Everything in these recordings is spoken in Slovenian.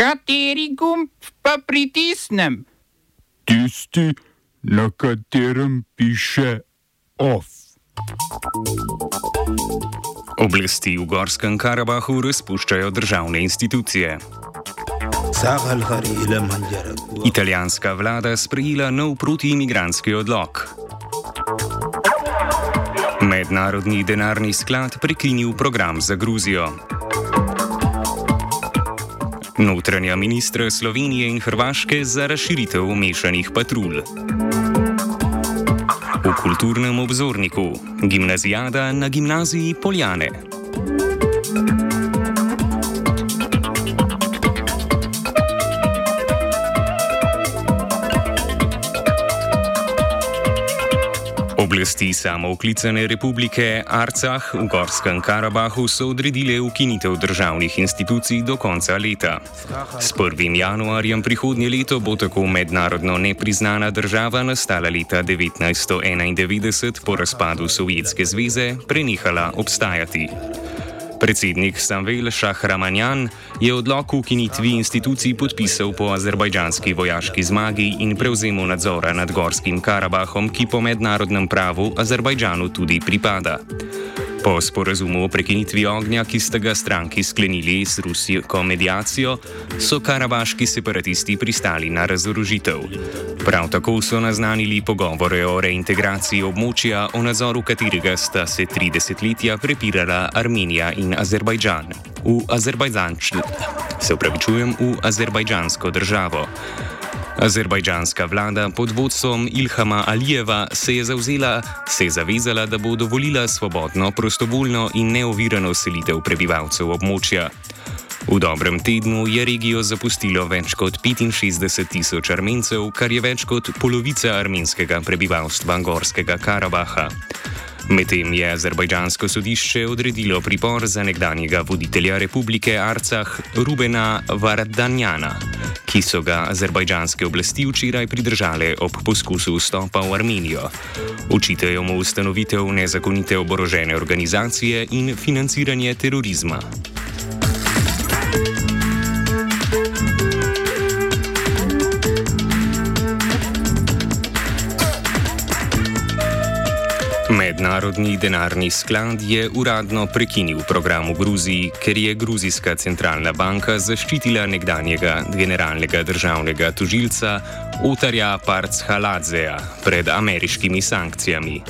Kateri gumb pa pritisnem? Tisti, na katerem piše OF. Oblasti v Gorskem Karabahu razpuščajo državne institucije. Italijanska vlada sprejela nov protiimigranski odlog. Mednarodni denarni sklad prekinil program za Gruzijo. Notranja ministra Slovenije in Hrvaške za razširitev mešanih patrulj. V kulturnem obzorniku Gimnazijada na gimnaziji Poljane. Oblasti samooklicane republike Arcah v Gorskem Karabahu so odredile ukinitev državnih institucij do konca leta. S 1. januarjem prihodnje leto bo tako mednarodno nepriznana država nastala leta 1991 po razpadu Sovjetske zveze prenehala obstajati. Predsednik Samvel Šahramanjan je odlok o ukinitvi institucij podpisal po azerbajdžanski vojaški zmagi in prevzemu nadzora nad Gorskim Karabahom, ki po mednarodnem pravu Azerbajdžanu tudi pripada. Po sporazumu o prekinitvi ognja, ki sta ga stranki sklenili s rusko medijacijo, so karabaški separatisti pristali na razorožitev. Prav tako so naznanili pogovore o reintegraciji območja, o nadzoru katerega sta se tri desetletja prepirala Armenija in Azerbajdžan. V Azerbajdžančni, se upravičujem, v azerbajdžansko državo. Azerbajdžanska vlada pod vodstvom Ilhama Alijeva se je, zavzela, se je zavezala, da bo dovolila svobodno, prostovoljno in neovirano selitev prebivalcev območja. V dobrem tednu je regijo zapustilo več kot 65 tisoč armencev, kar je več kot polovica armenskega prebivalstva Gorskega Karabaha. Medtem je azerbajdžansko sodišče odredilo pripor za nekdanjega voditelja republike Arcah Rubena Vardanjana, ki so ga azerbajdžanske oblasti včeraj pridržale ob poskusu vstopa v Armenijo. Očitajo mu ustanovitev nezakonite oborožene organizacije in financiranje terorizma. Mednarodni denarni sklad je uradno prekinil program v Gruziji, ker je Gruzijska centralna banka zaščitila nekdanjega generalnega državnega tožilca Otarja Parchaladzeja pred ameriškimi sankcijami.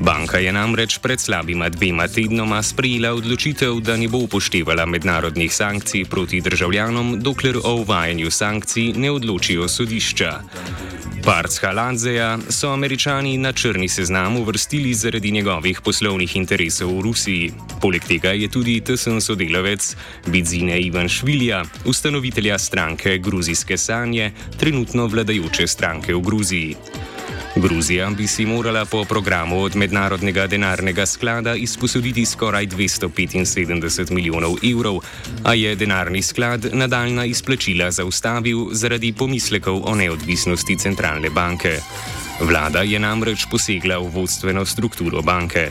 Banka je namreč pred slabima dvema tednoma sprejela odločitev, da ne bo upoštevala mednarodnih sankcij proti državljanom, dokler o uvajanju sankcij ne odločijo sodišča. Parca Lanzeja so američani na črni seznam uvrstili zaradi njegovih poslovnih interesov v Rusiji. Poleg tega je tudi tesen sodelavec Bidzine Ivan Švilja, ustanovitelja stranke Gruzijske sanje, trenutno vladajoče stranke v Gruziji. Gruzija bi si morala po programu od Mednarodnega denarnega sklada izposoditi skoraj 275 milijonov evrov, a je denarni sklad nadaljna izplačila zaustavil zaradi pomislekov o neodvisnosti centralne banke. Vlada je namreč posegla v vodstveno strukturo banke.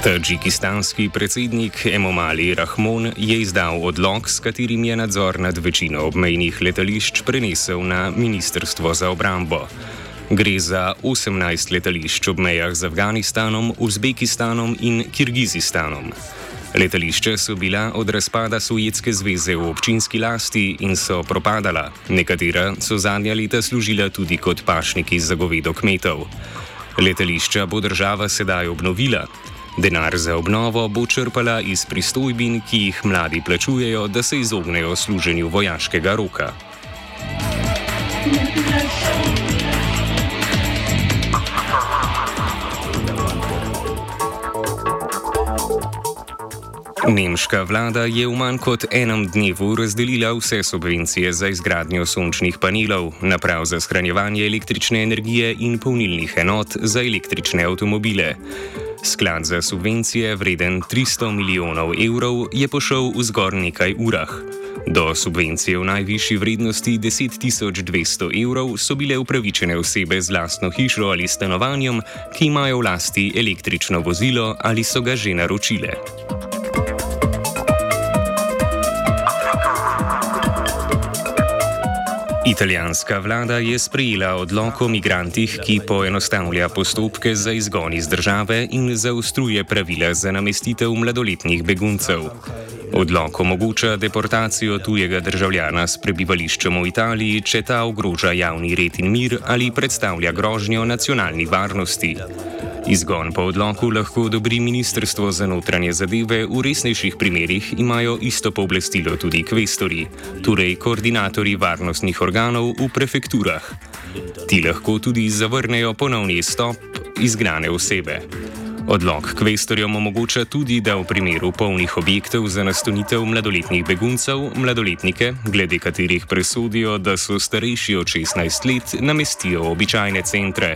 Tadžikistanski predsednik Emomali Rahmon je izdal odlog, s katerim je nadzor nad večino obmejnih letališč prenesel na Ministrstvo za obrambo. Gre za 18 letališč ob mejah z Afganistanom, Uzbekistanom in Kirgizistanom. Letališče so bila od razpada Sovjetske zveze v občinski lasti in so propadala, nekatera so zadnja leta služila tudi kot pašniki za govedo kmetov. Letališča bo država sedaj obnovila. Denar za obnovo bo črpala iz pristojbin, ki jih mladi plačujejo, da se izognejo služenju vojaškega roka. Nemška vlada je v manj kot enem dnevu razdelila vse subvencije za izgradnjo sončnih panelov, naprav za shranjevanje električne energije in polnilnih enot za električne avtomobile. Sklad za subvencije, vreden 300 milijonov evrov, je pošel v zgor nekaj urah. Do subvencije v najvišji vrednosti 10.200 evrov so bile upravičene osebe z lastno hišo ali stanovanjem, ki imajo v lasti električno vozilo ali so ga že naročile. Italijanska vlada je sprejela odlok o migrantih, ki poenostavlja postopke za izgon iz države in zaostruje pravila za namestitev mladoletnih beguncev. Odlok omogoča deportacijo tujega državljana s prebivališčem v Italiji, če ta ogroža javni red in mir ali predstavlja grožnjo nacionalni varnosti. Izgon po odloku lahko odobri Ministrstvo za notranje zadeve, v resnejših primerjih imajo isto pooblastilo tudi kvestori, torej koordinatori varnostnih organov v prefekturah. Ti lahko tudi zavrnejo ponovni stop izgnane osebe. Odlog kvestorjem omogoča tudi, da v primeru polnih objektov za nastonitev mladoletnih beguncev, mladoletnike, glede katerih presodijo, da so starejši od 16 let, namestijo v običajne centre.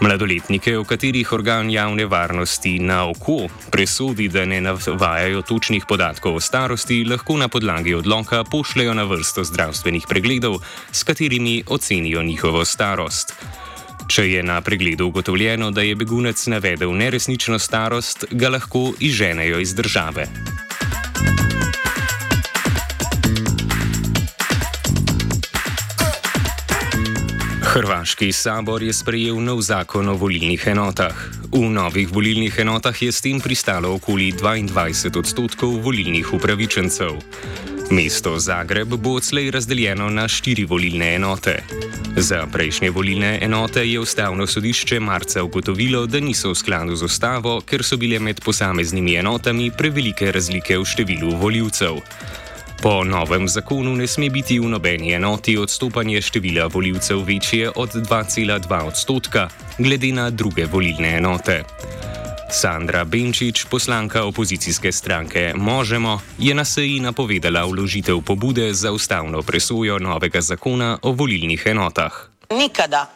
Mladoletnike, o katerih organ javne varnosti na oko presodi, da ne navajajo točnih podatkov o starosti, lahko na podlagi odloka pošljajo na vrsto zdravstvenih pregledov, s katerimi ocenijo njihovo starost. Če je na pregledu ugotovljeno, da je begunec navedel neresnično starost, ga lahko izženejo iz države. Hrvaški sabor je sprejel nov zakon o volilnih enotah. V novih volilnih enotah je s tem pristalo okoli 22 odstotkov volilnih upravičencev. Mesto Zagreb bo odslej razdeljeno na štiri volilne enote. Za prejšnje volilne enote je ustavno sodišče marca ugotovilo, da niso v skladu z ustavo, ker so bile med posameznimi enotami prevelike razlike v številu voljivcev. Po novem zakonu ne sme biti v nobeni enoti odstopanje števila voljivcev večje od 2,2 odstotka, glede na druge volilne enote. Sandra Benčič, poslanka opozicijske stranke Možemo, je na seji napovedala vložitev pobude za ustavno presojo novega zakona o volilnih enotah. Nikada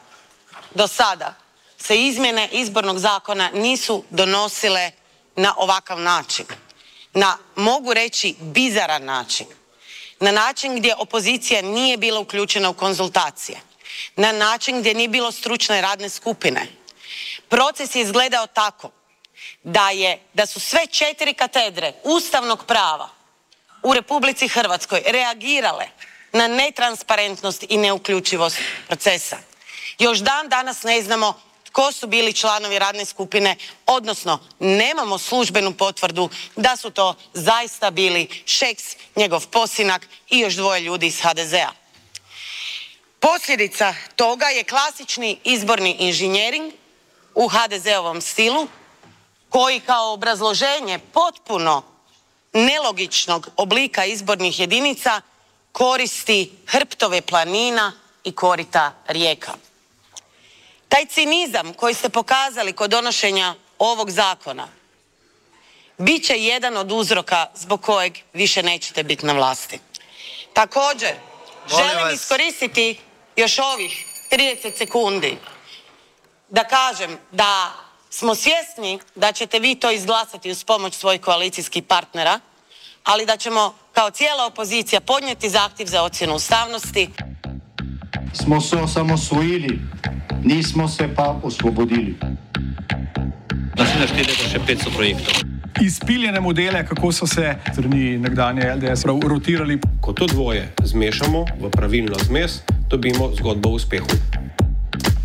do sada se izmjene izbornog zakona nisu donosile na ovakav način. Na, mogu reći, bizaran način. na način gdje opozicija nije bila uključena u konzultacije, na način gdje nije bilo stručne radne skupine. Proces je izgledao tako da, je, da su sve četiri katedre ustavnog prava u Republici Hrvatskoj reagirale na netransparentnost i neuključivost procesa. Još dan danas ne znamo tko su bili članovi radne skupine, odnosno nemamo službenu potvrdu da su to zaista bili Šeks, njegov posinak i još dvoje ljudi iz HDZ-a. Posljedica toga je klasični izborni inženjering u HDZ-ovom stilu koji kao obrazloženje potpuno nelogičnog oblika izbornih jedinica koristi hrptove planina i korita rijeka. Taj cinizam koji ste pokazali kod donošenja ovog zakona bit će jedan od uzroka zbog kojeg više nećete biti na vlasti. Također, želim iskoristiti još ovih 30 sekundi da kažem da smo svjesni da ćete vi to izglasati uz pomoć svojih koalicijskih partnera, ali da ćemo kao cijela opozicija podnijeti zahtjev za ocjenu ustavnosti. Smo se osamosvojili nismo se pa osvobodili. Naslednje štiri leta še 500 projektov. Izpiljene modele, kako so se strani nekdanje LDS rotirali. Ko to dvoje zmešamo v pravilno zmes, dobimo zgodbo o uspehu.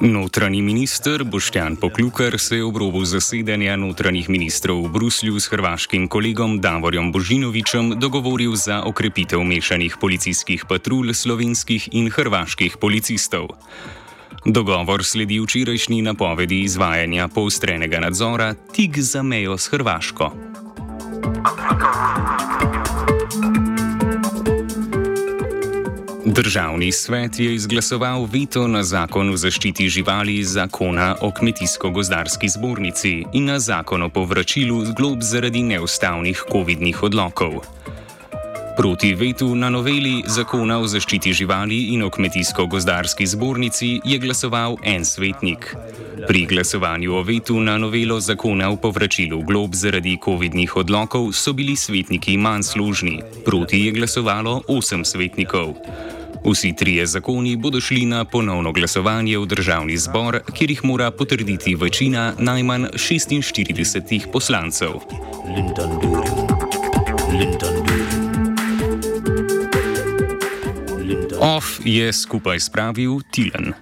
Notranji minister Boštjan Poklukar se je ob robu zasedanja notranjih ministrov v Bruslju s hrvaškim kolegom Davorjem Božinovičem dogovoril za okrepitev mešanih policijskih patrulj slovenskih in hrvaških policistov. Dogovor sledi včerajšnji napovedi izvajanja poustrenega nadzora tik za mejo s Hrvaško. Državni svet je izglasoval veto na zakon o zaščiti živali zakona o kmetijsko-gozdarski zbornici in na zakon o povračilu glob zaradi neustavnih COVID-nih odlokov. Proti vetu na noveli zakona o zaščiti živali in o kmetijsko-gozdarski zbornici je glasoval en svetnik. Pri glasovanju o vetu na novelo zakona o povračilu glob zaradi COVID-nih odlokov so bili svetniki manj služni, proti je glasovalo osem svetnikov. Vsi trije zakoni bodo šli na ponovno glasovanje v državni zbor, kjer jih mora potrditi večina najmanj 46 poslancev. Off je skupaj spravil Tilen.